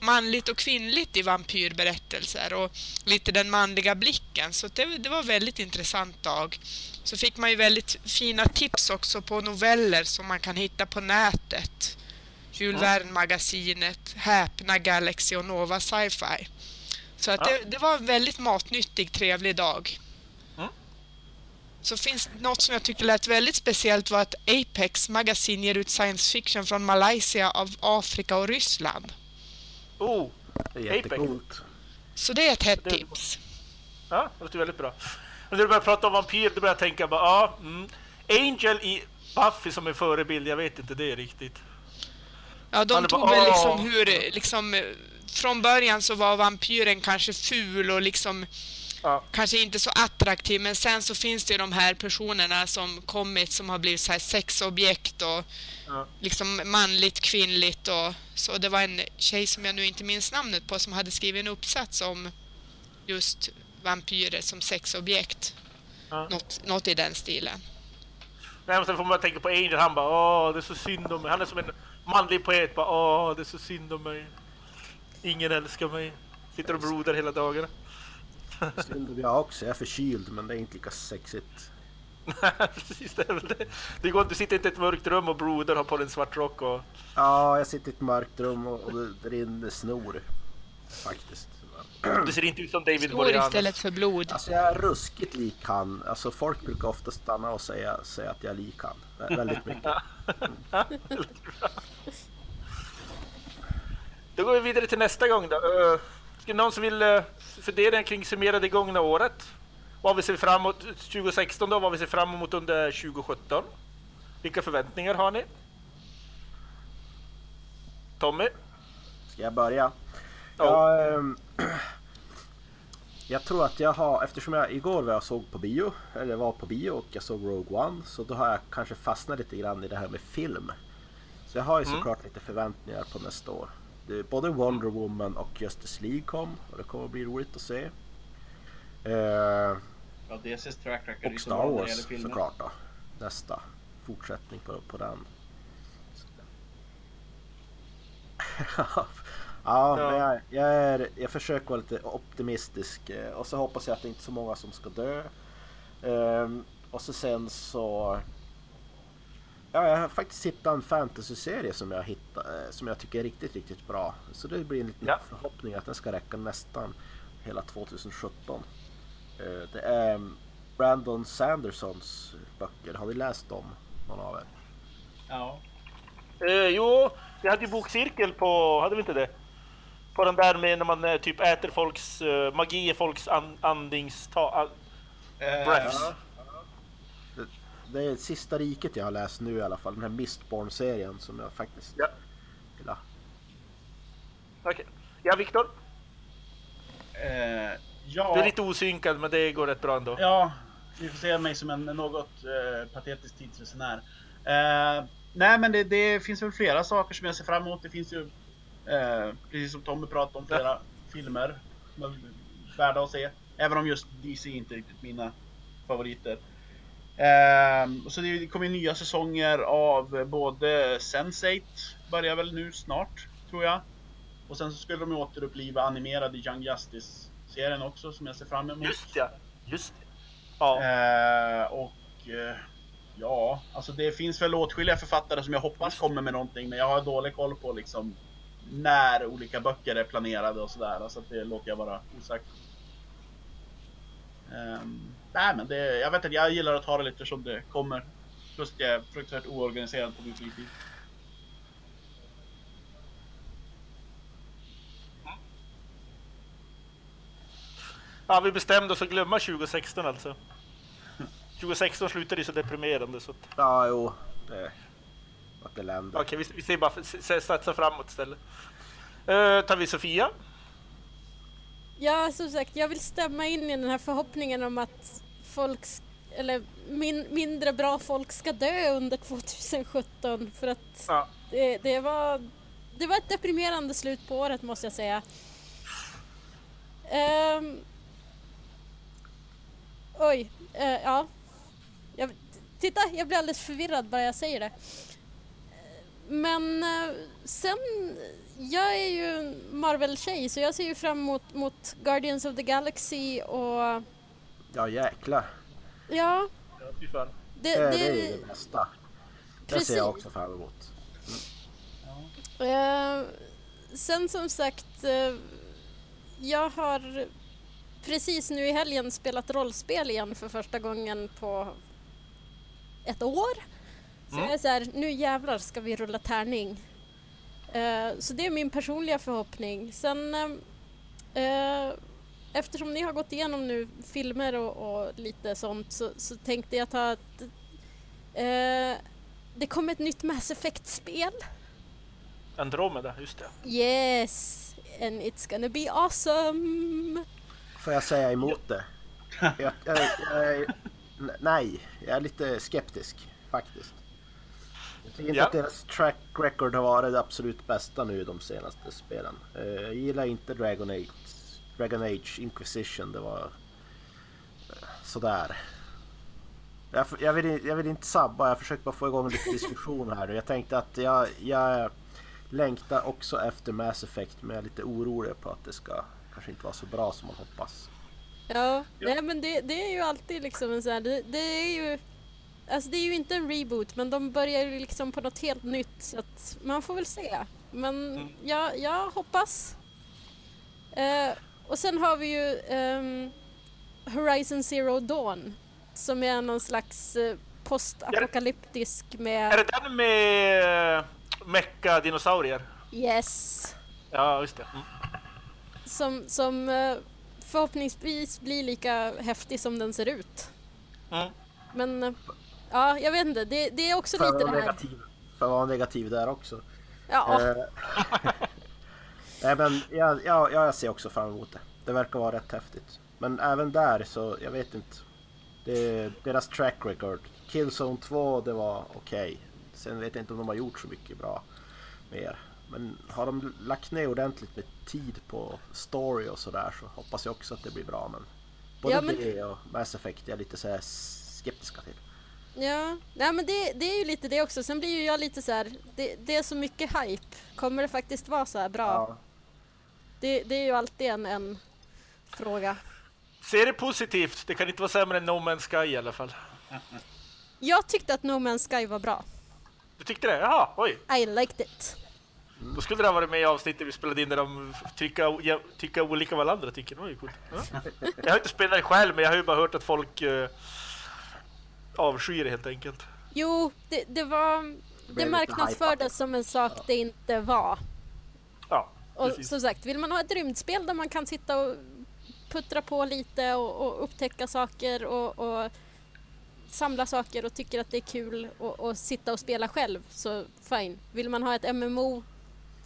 manligt och kvinnligt i vampyrberättelser och lite den manliga blicken. Så det, det var en väldigt intressant dag. Så fick man ju väldigt fina tips också på noveller som man kan hitta på nätet. Jules Verne-magasinet, Häpna, Galaxy och Nova Sci-Fi. Så att det, det var en väldigt matnyttig, trevlig dag. Mm. Så finns något som jag tyckte lät väldigt speciellt var att Apex magasin ger ut science fiction från Malaysia, av Afrika och Ryssland. Oh, Det är jättecoolt. Så det är ett hett tips. ja, det låter väldigt bra. När du börjar prata om vampyr, då börjar jag tänka bara, ja, mm. Angel i Buffy som är förebild, jag vet inte det riktigt. Ja, de Han är tog bara, väl liksom hur, liksom, från början så var vampyren kanske ful och liksom Ja. kanske inte så attraktiv, men sen så finns det ju de här personerna som kommit som har blivit så här sexobjekt och Ja. liksom manligt, kvinnligt och så. Det var en tjej som jag nu inte minns namnet på som hade skrivit en uppsats om just vampyrer som sexobjekt. Ja. Något, något i den stilen. Nej, men sen får man tänka på Angel, han bara åh, det är så synd om mig. Han är som en manlig poet, bara åh, det är så synd om mig. Ingen älskar mig. Sitter och brodar hela dagarna. Synd om jag också, jag är förkyld men det är inte lika sexigt. [LAUGHS] Precis, det är väl det. Det går du sitter inte i ett mörkt rum och brodar, har på dig en svart rock och... Ja, jag sitter i ett mörkt rum och, det rinner snor. Faktiskt. Du ser inte ut som David Boreanaz. istället för blod. Alltså jag är ruskigt lik han. Alltså folk brukar ofta stanna och säga, säga att jag är lik han. Vä- Väldigt mycket. [LAUGHS] Då går vi vidare till nästa gång då. Uh, ska någon som vill uh, fundera kring summera det gångna året? Vad vi ser fram emot 2016 då, vad vi ser fram emot under 2017? Vilka förväntningar har ni? Tommy? Ska jag börja? Ja. Ehm, [CLEARS THROAT] jag tror att jag har, eftersom jag igår var jag såg på bio, eller var på bio och jag såg Rogue One, så då har jag kanske fastnat lite grann i det här med film. Så jag har ju Mm. såklart lite förväntningar på nästa år. Det, både Wonder Woman och Justice League kom och det kommer bli roligt att se. Eh, Ja, DC's track record och Star Wars såklart då. Nästa fortsättning på, på den. [LAUGHS] ja, Ja. Men jag, jag, är, jag försöker vara lite optimistisk eh, och så hoppas jag att det inte är så många som ska dö. Ehm, och så sen så... Ja, jag har faktiskt hittat en fantasy-serie som jag, hittat, eh, som jag tycker är riktigt, riktigt bra. Så det blir en liten Ja. förhoppning att den ska räcka nästan hela 2017. Eh, Det är Brandon Sandersons böcker. Har ni läst dem? Någon av er? Ja. Eh, jo, vi hade ju bokcirkel på, hade vi inte det? På den där med när man eh, typ äter folks, uh, magi är folks an, andningstal. An, Eh, breaths. ja. Det, det är Sista riket jag har läst nu i alla fall. Den här Mistborn-serien som jag faktiskt Ja. gillar. Okej. Ja, Viktor? Eh, ja. Du är lite osynkad, men det går rätt bra ändå. Ja, ni får se mig som en något eh, patetisk tidsresenär. Eh, nej men det, det finns väl flera saker som jag ser fram emot. Det finns ju, eh, precis som Tommy pratade om, flera filmer som är värda att se. Även om just DC inte är riktigt mina favoriter. Eh, så det kommer nya säsonger av både Sense8, börjar väl nu snart, tror jag. Och sen så skulle de återuppliva animerade Young Justice-serien också som jag ser fram emot. Just ja, just det. Ja. Eh, och eh, Ja, alltså det finns väl åtskilliga författare som jag hoppas kommer med någonting, men jag har dålig koll på liksom när olika böcker är planerade och sådär. Så alltså det låter jag vara osagt. Um, nej men det, jag vet inte, jag gillar att ta det lite som det kommer. Plus att jag är fruktansvärt oorganiserad på min fritid. Ja, vi bestämde oss att glömma 2016 alltså. 2016 slutade ju så deprimerande så att... Ja, jo. Det vart elände. Okej, vi, vi ser bara satsa framåt istället. Uh, tar vi Sofia? Ja, som sagt, jag vill stämma in i den här förhoppningen om att folk, eller min, mindre bra folk ska dö under 2017 för att ja. det, det, var, det var ett deprimerande slut på året måste jag säga. Um, oj, uh, ja. Jag, titta, jag blir alldeles förvirrad bara jag säger det. Men uh, sen jag är ju en Marvel-tjej så jag ser ju fram emot mot Guardians of the Galaxy och... Ja jäklar. Ja. Ja, fy fan. Det, det, det är ju det bästa. Det ser jag också fram emot. Mm. Uh, sen som sagt, uh, jag har precis nu i helgen spelat rollspel igen för första gången på ett år. Så mm. jag är så här, nu jävlar ska vi rulla tärning. Eh, så det är min personliga förhoppning. Sen uh, eftersom ni har gått igenom nu filmer och, och lite sånt så, så, tänkte jag ta att uh, det kommer ett nytt Mass Effect-spel. Andromeda, just det. Yes, and it's gonna be awesome! Får jag säga emot det? Jag, jag, jag, nej, jag är lite skeptisk faktiskt. Jag tycker inte ja. att deras track record har varit det absolut bästa nu de senaste spelen. Eh, jag gillar inte Dragon Age, Dragon Age Inquisition. Det var eh, sådär. Jag, jag, vill, jag vill inte sabba, jag försöker bara få igång lite [LAUGHS] diskussion här. Jag tänkte att jag, jag längtar också efter Mass Effect men jag är lite orolig på att det ska kanske inte vara så bra som man hoppas. Ja, ja. nej men det, det är ju alltid liksom en sån här, det, det är ju Alltså det är ju inte en reboot men de börjar ju liksom på något helt nytt så att man får väl se. Men mm. jag, jag hoppas. Uh, och sen har vi ju um, Horizon Zero Dawn som är någon slags uh, postapokalyptisk med... Är det den med uh, mecka-dinosaurier? Yes. Ja, just det. Mm. Som, som uh, förhoppningsvis blir lika häftig som den ser ut. Mm. Men Ja, jag vet inte. Det, det är också för lite det här... Negativ, för att vara negativ där också. Ja. Eh, [LAUGHS] nej men jag, jag, jag ser också fram emot det. Det verkar vara rätt häftigt. Men även där så, jag vet inte. Det, deras track record. Killzone 2, det var okej. Okay. Sen vet jag inte om de har gjort så mycket bra mer. Men har de lagt ner ordentligt med tid på story och sådär så hoppas jag också att det blir bra. Men både ja, men... det och Mass Effect är jag lite så skeptiska till. Ja, nej men det, det är ju lite det också. Sen blir ju jag lite så här, det, det är så mycket hype. Kommer det faktiskt vara så här bra? Ja. Det, det är ju alltid en, en fråga. Se det positivt. Det kan inte vara sämre än No Man's Sky i alla fall. Jag tyckte att No Man's Sky var bra. Du tyckte det? Jaha, oj. I liked it. Då skulle det ha varit med i avsnittet vi spelade in där de tycker, tycker olika vad andra tycker. Det var ju coolt. Ja. Jag har inte spelat det själv, men jag har ju bara hört att folk uh, avskyr det helt enkelt. Jo, det, det var... Det, det marknadsfördes som en sak ja. det inte var. Ja, Och som sagt, vill man ha ett rymdspel där man kan sitta och puttra på lite och, och upptäcka saker och, och, samla saker och tycker att det är kul och, sitta och spela själv så fine. Vill man ha ett MMO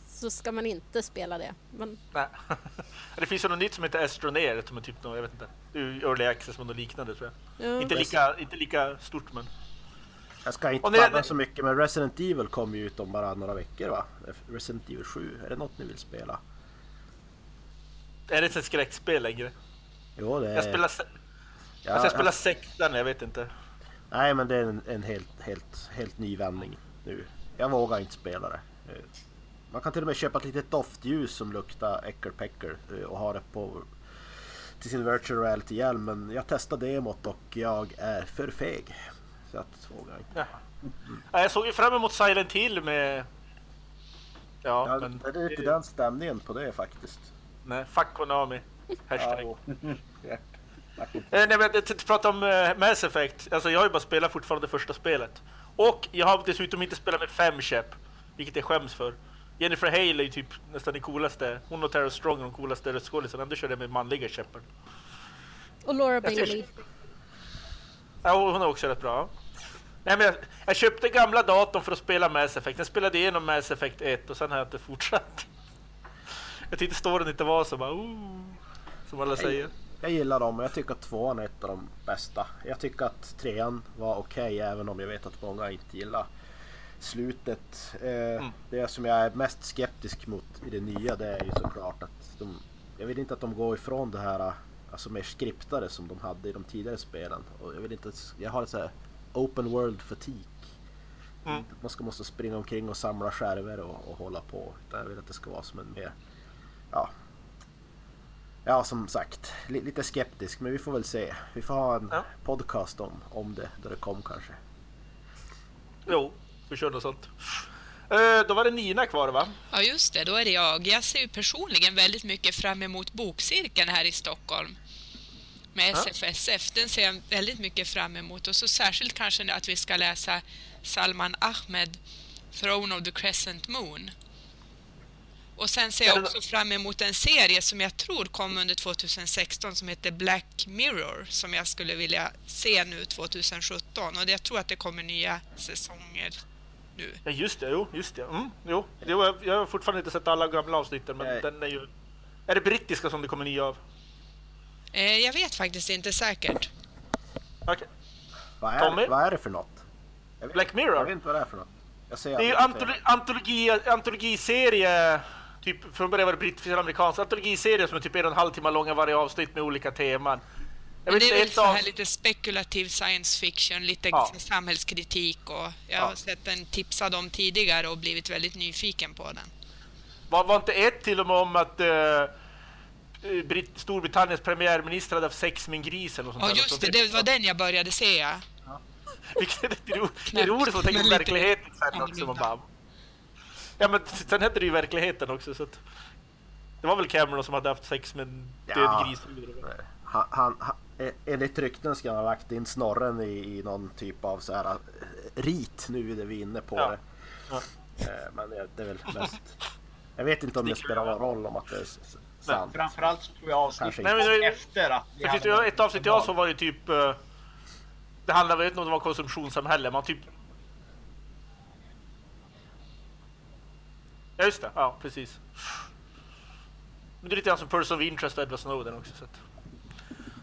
så ska man inte spela det. Men... Nej. [LAUGHS] det finns ju något nytt som heter Astroneer som är typ något, jag vet inte, Early Access eller något liknande tror jag. Ja. Inte, lika, inte lika stort men... Jag ska inte babbla så mycket men Resident Evil kommer ju ut om bara några veckor va? Resident Evil 7, är det något ni vill spela? Är det ett skräckspel längre? Jo det är... Jag spelar, se... ja, alltså jag spelar jag... sexan, jag vet inte. Nej men det är en, en helt, helt, helt ny vändning nu. Jag vågar inte spela det. Man kan till och med köpa ett litet doftljus som luktar äckelpäckel eh, och ha det på till sin virtual reality hjälm. Men jag testade demot och jag är för feg. skrattat två gånger. Ja. Ja, jag såg ju fram emot Silent Hill med... Ja, Ja, men... det är lite den stämningen på det faktiskt. Nej, fuck Konami. Hashtag. Ja. [LAUGHS] Eh, nej, men jag prata om uh, Mass Effect. Alltså, jag har ju bara spelat fortfarande första spelet. Och jag har dessutom inte spelat med fem käpp, vilket jag skäms för. Jennifer Hale är ju typ nästan den coolaste. Hon och Tara Strong är de coolaste röstskådisarna. Ändå körde jag med manliga käppar. Och Laura Jag Bailey. Ja, hon är också rätt bra. Nej, men jag, jag köpte gamla datorn för att spela Mass Effect. Jag spelade igenom Mass Effect 1 och sen har jag inte fortsatt. Jag tyckte storyn inte var så bara oh, som alla säger. Jag gillar dem och jag tycker att tvåan är ett av de bästa. Jag tycker att trean var okej även om jag vet att många inte gillar slutet. Eh, Det som jag är mest skeptisk mot i det nya det är ju såklart att de, jag vill inte att de går ifrån det här alltså mer skriptade som de hade i de tidigare spelen. Och jag vill inte att, jag har ett så här open world fatik. Mm. Man ska måste springa omkring och samla skärvor och, och hålla på. Utan jag vill att det ska vara som en mer ja, Ja, som sagt, li- lite skeptisk, men vi får väl se. Vi får ha en Ja. podcast om, om det, då det kom kanske. Jo, vi kör något sånt. Eh, då var det Nina kvar va? Ja, just det, då är det jag. Jag ser ju personligen väldigt mycket fram emot bokcirkeln här i Stockholm. Med. SFSF, den ser jag väldigt mycket fram emot. Och så särskilt kanske att vi ska läsa Salman Ahmed, Throne of the Crescent Moon. Och sen ser jag också fram emot en serie som jag tror kom under 2016 som heter Black Mirror som jag skulle vilja se nu 2017 och jag tror att det kommer nya säsonger nu. Ja just det, jo, just det. Mm, jo. jo jag, jag har fortfarande inte sett alla gamla avsnitten, men Nej. den är ju... Är det brittiska som det kommer nya av? Eh, jag vet faktiskt inte säkert. Okej. Vad Tommy? är, vad är det för något? Jag vet, Black Mirror? Jag vet inte vad det är för något. Jag ser Det är ju antolo antologi, antologiserie, typ från början var det brittisk eller amerikansk, antologiserie som är typ en och en halv timme långa varje avsnitt med olika teman. Jag Men det är väl så här lite spekulativ science fiction, lite Ja. samhällskritik och jag Ja. har sett den tipsad om tidigare och blivit väldigt nyfiken på den. Var, var inte ett till och med om att uh, Brit Storbritanniens premiärminister hade haft sex med en gris eller något sånt Ja där? just det, det var den jag började se ja. [LAUGHS] Vilket är ro, det är roligt att tänka på verkligheten sen också. Man bara... Ja men sen hette det ju verkligheten också så att... Det var väl Cameron som hade haft sex med en död Ja. gris? Han, han, eh, enligt rykten ska han ha lagt in snorren i, i någon typ av så här eh, rit nu är vi inne på Ja. det. Ja. Eh, Men det, det är väl mest... Jag vet inte om det spelar någon roll om att det är sant. Framförallt så tror jag avsnittet Nej, men det- efter att vi Det finns hade ju ett avsnitt jag såg var det typ... eh, Det handlade, jag vet inte om det var konsumtionssamhälle, man typ... Ja just det, ja precis. Men det är lite grann som Person of Interest och Edward Snowden också. Så att.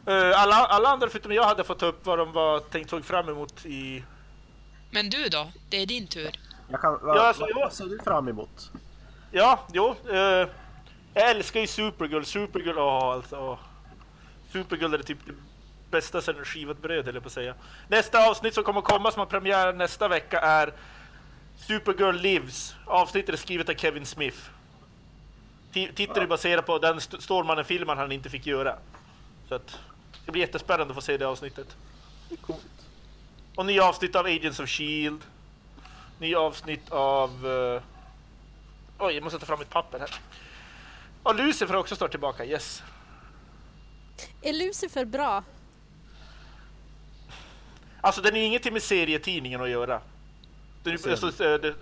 Eh, alla, alla andra förutom jag hade fått ta upp vad de var tänkt såg fram emot i... Men du då? Det är din tur. Jag kan, vad, Ja, alltså, vad, ser du fram emot? Ja, jo. eh, jag älskar ju Supergirl. Supergirl, åh alltså. åh. Supergirl är typ det bästa sen skivat bröd, eller på att säga. Nästa avsnitt som kommer komma, som har premiär nästa vecka, är Supergirl Lives. Avsnittet är skrivet av Kevin Smith. Ti- Titeln är baserad på den St- Stålmannen-filmen han inte fick göra. Så att, det blir jättespännande att få se det avsnittet. Och nya avsnitt av Agents of Shield. Nya avsnitt av... eh, Oj, jag måste ta fram mitt papper här. Och Lucifer också står tillbaka, yes. Är Lucifer bra? Alltså den är ingenting med serietidningen att göra. Den, alltså, eh,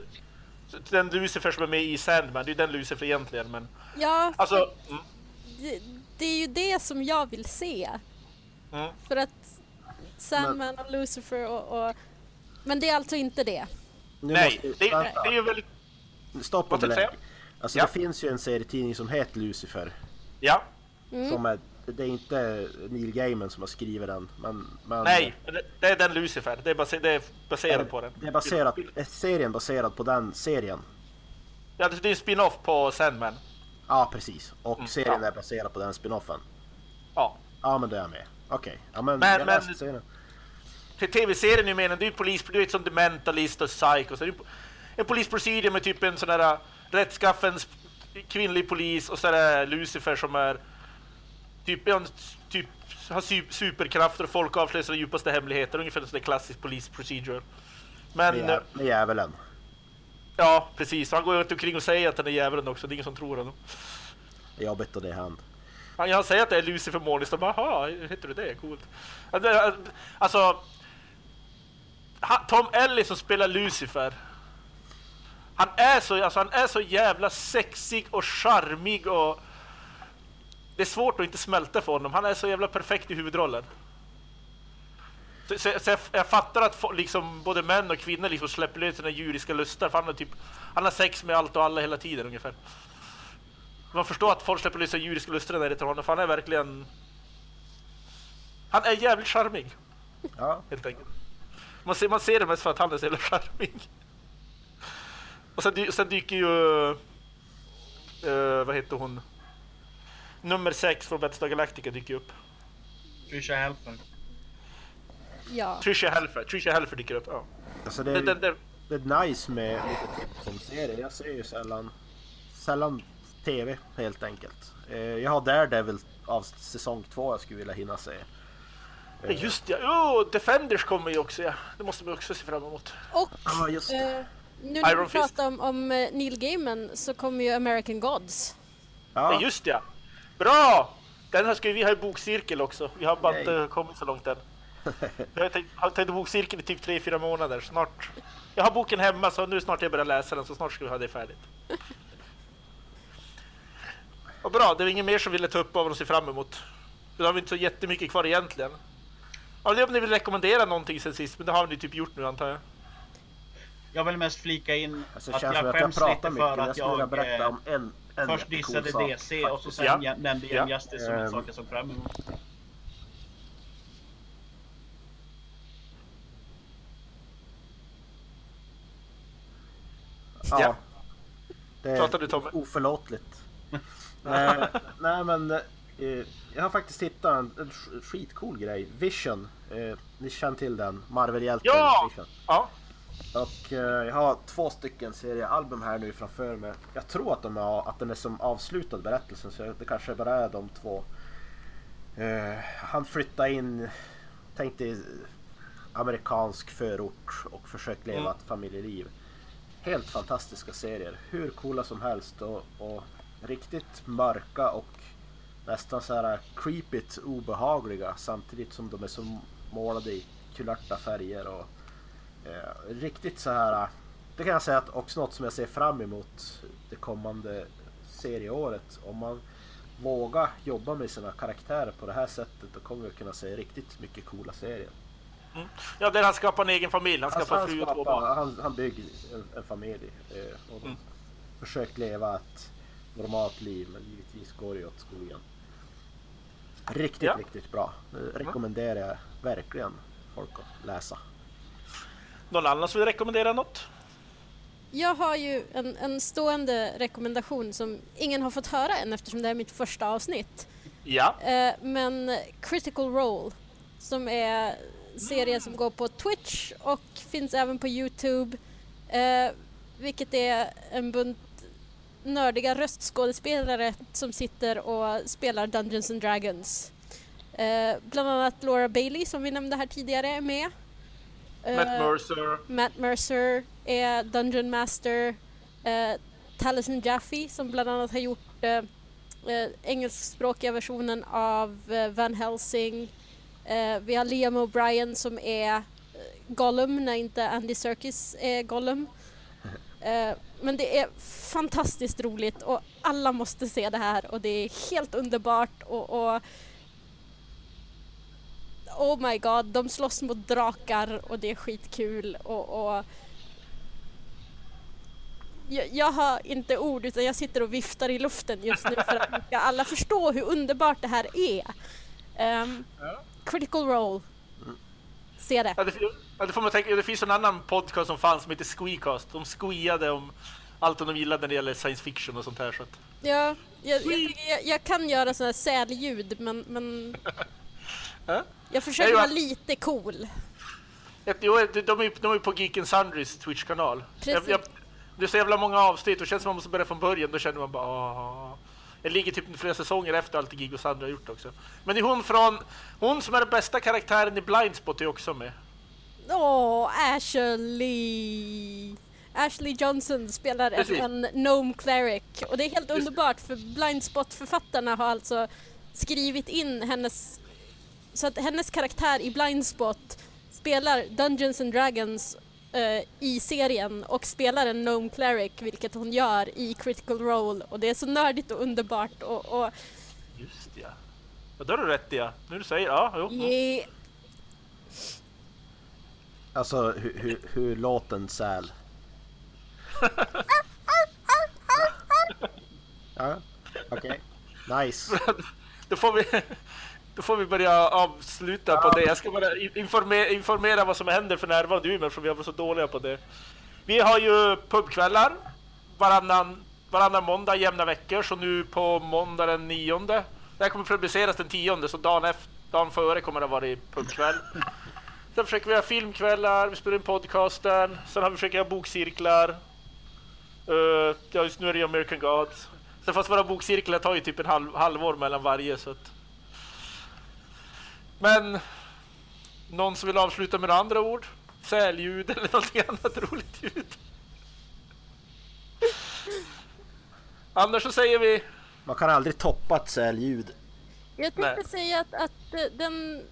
den Lucifer som är med i Sandman, det är den Lucifer egentligen men... Ja, Alltså, mm, det, det är ju det som jag vill se. Mm. För att Sandman och Lucifer och, och... Men det är alltså inte det. Nu Nej, måste, det, det är ju väldigt... stopp och belägg. Alltså Ja. det finns ju en serietidning som heter Lucifer. Ja, Som är, det är inte Neil Gaiman som har skrivit den. Men, men nej, det, det är den Lucifer. Det är, base, det är baserat på den. Det är baserat, är serien baserad på den serien. Ja, det är en spin-off på Sandman. Ja precis. Och Mm, serien ja. är baserad på den spinoffen. Ja. Ja men det är jag med. Okej. Ja men, Men- jag men- tv-serien är ju meningen, det är polis, du vet som The Mentalist och Psycho. Så är en polisprocedur med typ en sån där rättskaffen sp- kvinnlig polis och så är det Lucifer som är Typ, är han typ har su- superkrafter och folk avslöjar sina djupaste hemligheter. Ungefär en sån där klassisk police procedure. Men... Med, jä- med djävulen. Ja, precis. Han går ju inte omkring och säger att han är djävulen också. Det är ingen som tror honom. Är jobbigt och det är hand. Han, han säger att det är Lucifer Morningstar. Bara, Jaha, heter du det? Coolt. Alltså... Tom Ellis som spelar Lucifer. Han är så, alltså, han är så jävla sexig och charmig och... Det är svårt att inte smälta för honom. Han är så jävla perfekt i huvudrollen. Så, så, så jag, jag fattar att liksom, både män och kvinnor liksom släpper lös sina djuriska lustar. För han, typ, han har sex med allt och alla hela tiden ungefär. Man förstår att folk släpper lös sina djuriska när det till honom. För han är verkligen... Han är jävligt charmig, Ja, helt enkelt. Man ser, man ser det mest för att han är så jävla charmig. Och sen, sen dyker ju... eh, vad heter hon? Nummer sex från Battlestar Galactica dyker upp. Trisha Helfer. Ja. Trisha Helfer. Trisha Helfer dyker upp, ja. alltså det Det, är, det, det, det är nice med lite tips om serier. Jag ser ju sällan, sällan TV helt enkelt. Eh, Jag har Daredevil av säsong två jag skulle vilja hinna se. Ja, just det, oh, Defenders kommer ju också ja. Det måste man också se fram emot. Och Ja, just det. eh, nu när vi pratar om, om eh, Neil Gaiman så kommer ju American Gods. Ja, Ja, just det ja. Bra! Den här ska vi ha i bokcirkel också. Vi har bara inte kommit så långt än. [LAUGHS] Jag har tänkt, har tänkt bokcirkel i typ 3-4 månader. Snart. Jag har boken hemma så nu snart jag börjar läsa den så snart ska vi ha det färdigt. Och bra, det är ingen mer som ville ta upp av och se fram emot. Då har vi inte så jättemycket kvar egentligen. Ja, det är om ni vill rekommendera någonting sen sist, men det har ni typ gjort nu antar jag. Jag vill mest flika in alltså, att jag att jag skäms lite mycket. för Jag att skulle vilja jag berätta om en, en först dissade sak, DC och så sen Ja. ja. nämnde Ja. Injustice som en Ehm. sak jag såg fram emot. Ja. Ja. Det Pratar du, är Tommy? oförlåtligt. [LAUGHS] nej, [LAUGHS] nej men eh, jag har faktiskt hittat en, en sk- skitcool grej. Vision. Eh, ni känner till den? Marvel-hjälten Ja! Vision. Ja, Och eh, jag har två stycken seriealbum här nu framför mig. Jag tror att, de är, att den är som avslutad berättelsen så det kanske bara är de två. Eh, han flyttade in, tänkte amerikansk förort och försökt leva Mm. ett familjeliv. Helt fantastiska serier, hur coola som helst och, och riktigt mörka och nästan så här creepigt obehagliga samtidigt som de är så målade i kulörta färger och Eh, riktigt så här. Det kan jag säga att också något som jag ser fram emot det kommande serieåret. Om man vågar jobba med sina karaktärer på det här sättet då kommer vi kunna se riktigt mycket coola serier. ja där han skapar en egen familj. Han Alltså, skapar han, fru och två barn. han, han bygger en, en familj eh, och Mm. försökt leva ett normalt liv men givetvis går det åt skogen. Riktigt, Ja. riktigt bra. Det rekommenderar jag verkligen folk att läsa. Någon annan som vill rekommendera något? Jag har ju en, en stående rekommendation som ingen har fått höra än eftersom det är mitt första avsnitt. Ja. Eh, men Critical Role som är serie som går på Twitch och finns även på Youtube. Eh, vilket är en bunt nördiga röstskådespelare som sitter och spelar Dungeons and Dragons. Eh, bland annat Laura Bailey som vi nämnde här tidigare är med. Eh, Matt Mercer. Matt Mercer är Dungeon Master. Eh, Taliesin Jaffe som bland annat har gjort eh, eh, engelskspråkiga versionen av eh, Van Helsing. Eh, vi har Liam O'Brien som är Gollum när inte Andy Serkis är Gollum. Eh, men det är fantastiskt roligt och alla måste se det här och det är helt underbart och, och Oh my god, de slåss mot drakar och det är skitkul och, och jag, jag har inte ord utan jag sitter och viftar i luften just nu för att ska alla förstå hur underbart det här är. Ehm, critical Role. Se det. Ja, det, ja, det får man tänka, det finns en annan podcast som fanns som heter Squeecast. De squeade om allt de gillade när det gäller science fiction och sånt här. Så att, Ja, jag, jag, jag, jag kan göra sådana här sälljud men, men Ja. [LAUGHS] jag försöker vara lite cool. jo, de, de, är, de är på Geek and Sundrys Twitch-kanal. Jag, jag, det är så jävla många avsnitt och känns som man måste börja från början. Då känner man bara "Åh." Det ligger typ flera säsonger efter allt Gigo Sandra har gjort också. Men det är hon från... Hon som är den bästa karaktären i Blindspot är också med. Åh, Ashley! Ashley Johnson spelar en, Precis. en Gnome Cleric och det är helt underbart för Blindspot-författarna har alltså skrivit in hennes så att hennes karaktär i Blindspot spelar Dungeons and Dragons eh, i serien och spelar en Gnome Cleric vilket hon gör i Critical Role och det är så nördigt och underbart och, och Just ja. Ja, då har du rätt ja. Nu du säger ja. Jo. yeah. Alltså hur, hur, hur låter en säl? ja, okej. Nice. Då får vi... Då får vi börja avsluta på det. Jag ska bara informera, informera vad som händer för närvarande i Umeå för vi har varit så dåliga på det. Vi har ju pubkvällar varannan, varannan måndag jämna veckor. Så nu på måndag den nionde. Det här kommer publiceras den tionde så dagen, efter, dagen före kommer det vara i pubkväll. Sen försöker vi ha filmkvällar, vi spelar in podcasten. Sen har vi försökt ha bokcirklar. Uh, ja, just nu är det American Gods. Sen fast våra bokcirklar tar ju typ en halv, halvår mellan varje så att... Men... Någon som vill avsluta med andra ord? Sälljud eller [LAUGHS] någonting annat roligt ljud? Annars så säger vi... Man kan aldrig toppa ett sälljud. Jag tänkte Nej. säga att, att eh, den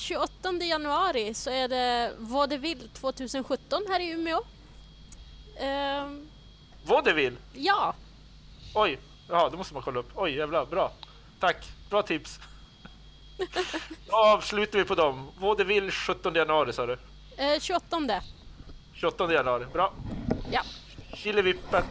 28 januari så är det Vaudeville 2017 här i Umeå. Ehm, Vad det vill. ja, Oj, ja, det måste man kolla upp. Oj, jävlar, bra. Tack, bra tips. [LAUGHS] Då avslutar vi på dem. Vad det vill 17 januari sa du? eh, 28. 28 januari, bra. Ja. Killevippen.